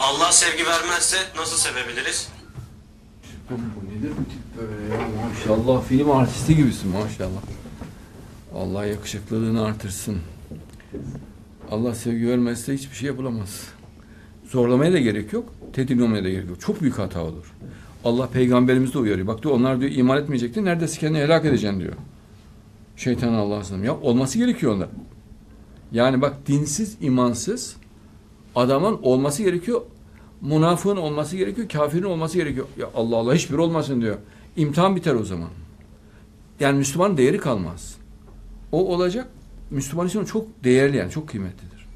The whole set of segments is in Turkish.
Allah sevgi vermezse nasıl sevebiliriz? Bu nedir bu tip böyle ya maşallah film artisti gibisin maşallah. Allah yakışıklılığını artırsın. Allah sevgi vermezse hiçbir şey yapılamaz. Zorlamaya da gerek yok, tedirgin olmaya da gerek yok. Çok büyük hata olur. Allah peygamberimizi de uyarıyor. Bak diyor onlar diyor iman etmeyecekti. Neredeyse kendini helak edeceksin diyor. Şeytan Allah'a sığınırım. Ya olması gerekiyor onlar. Yani bak dinsiz, imansız adamın olması gerekiyor. Münafığın olması gerekiyor. Kafirin olması gerekiyor. Ya Allah Allah hiçbir olmasın diyor. İmtihan biter o zaman. Yani Müslümanın değeri kalmaz. O olacak. Müslüman için çok değerli yani çok kıymetlidir.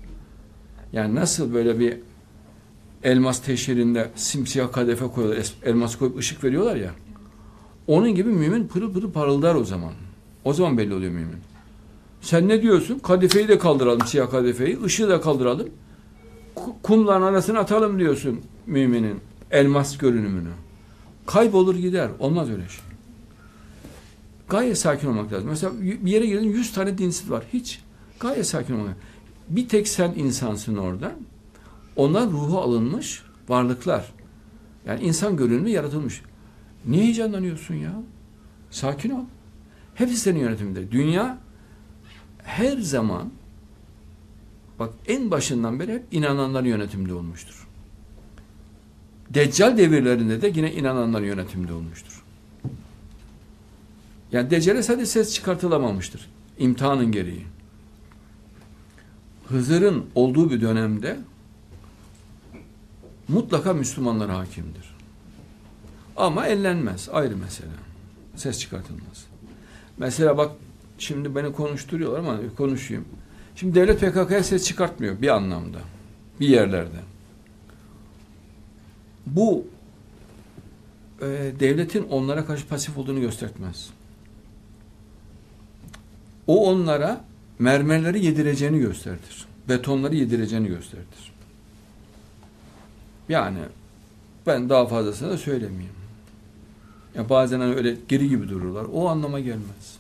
Yani nasıl böyle bir elmas teşhirinde simsiyah kadefe koyuyorlar, elmas koyup ışık veriyorlar ya. Onun gibi mümin pırıl pırıl parıldar o zaman. O zaman belli oluyor mümin. Sen ne diyorsun? Kadifeyi de kaldıralım, siyah kadifeyi, ışığı da kaldıralım. Ku- Kumların arasına atalım diyorsun müminin elmas görünümünü. Kaybolur gider. Olmaz öyle şey. Gayet sakin olmak lazım. Mesela bir yere girdin 100 tane dinsiz var. Hiç. Gayet sakin olmak lazım. Bir tek sen insansın orada. Onlar ruhu alınmış varlıklar. Yani insan görünümü yaratılmış. Niye heyecanlanıyorsun ya? Sakin ol. Hepsi senin yönetiminde. Dünya her zaman bak en başından beri hep inananların yönetiminde olmuştur. Deccal devirlerinde de yine inananların yönetiminde olmuştur. Yani Deccal'e sadece ses çıkartılamamıştır. İmtihanın gereği. Hızır'ın olduğu bir dönemde mutlaka Müslümanlar hakimdir. Ama ellenmez. Ayrı mesele. Ses çıkartılmaz. Mesela bak şimdi beni konuşturuyorlar ama konuşayım. Şimdi devlet PKK'ya ses çıkartmıyor bir anlamda. Bir yerlerde. Bu e, devletin onlara karşı pasif olduğunu göstermez. O onlara mermerleri yedireceğini gösterir. Betonları yedireceğini gösterir. Yani ben daha fazlasını da söylemeyeyim. Ya bazen hani öyle geri gibi dururlar. O anlama gelmez.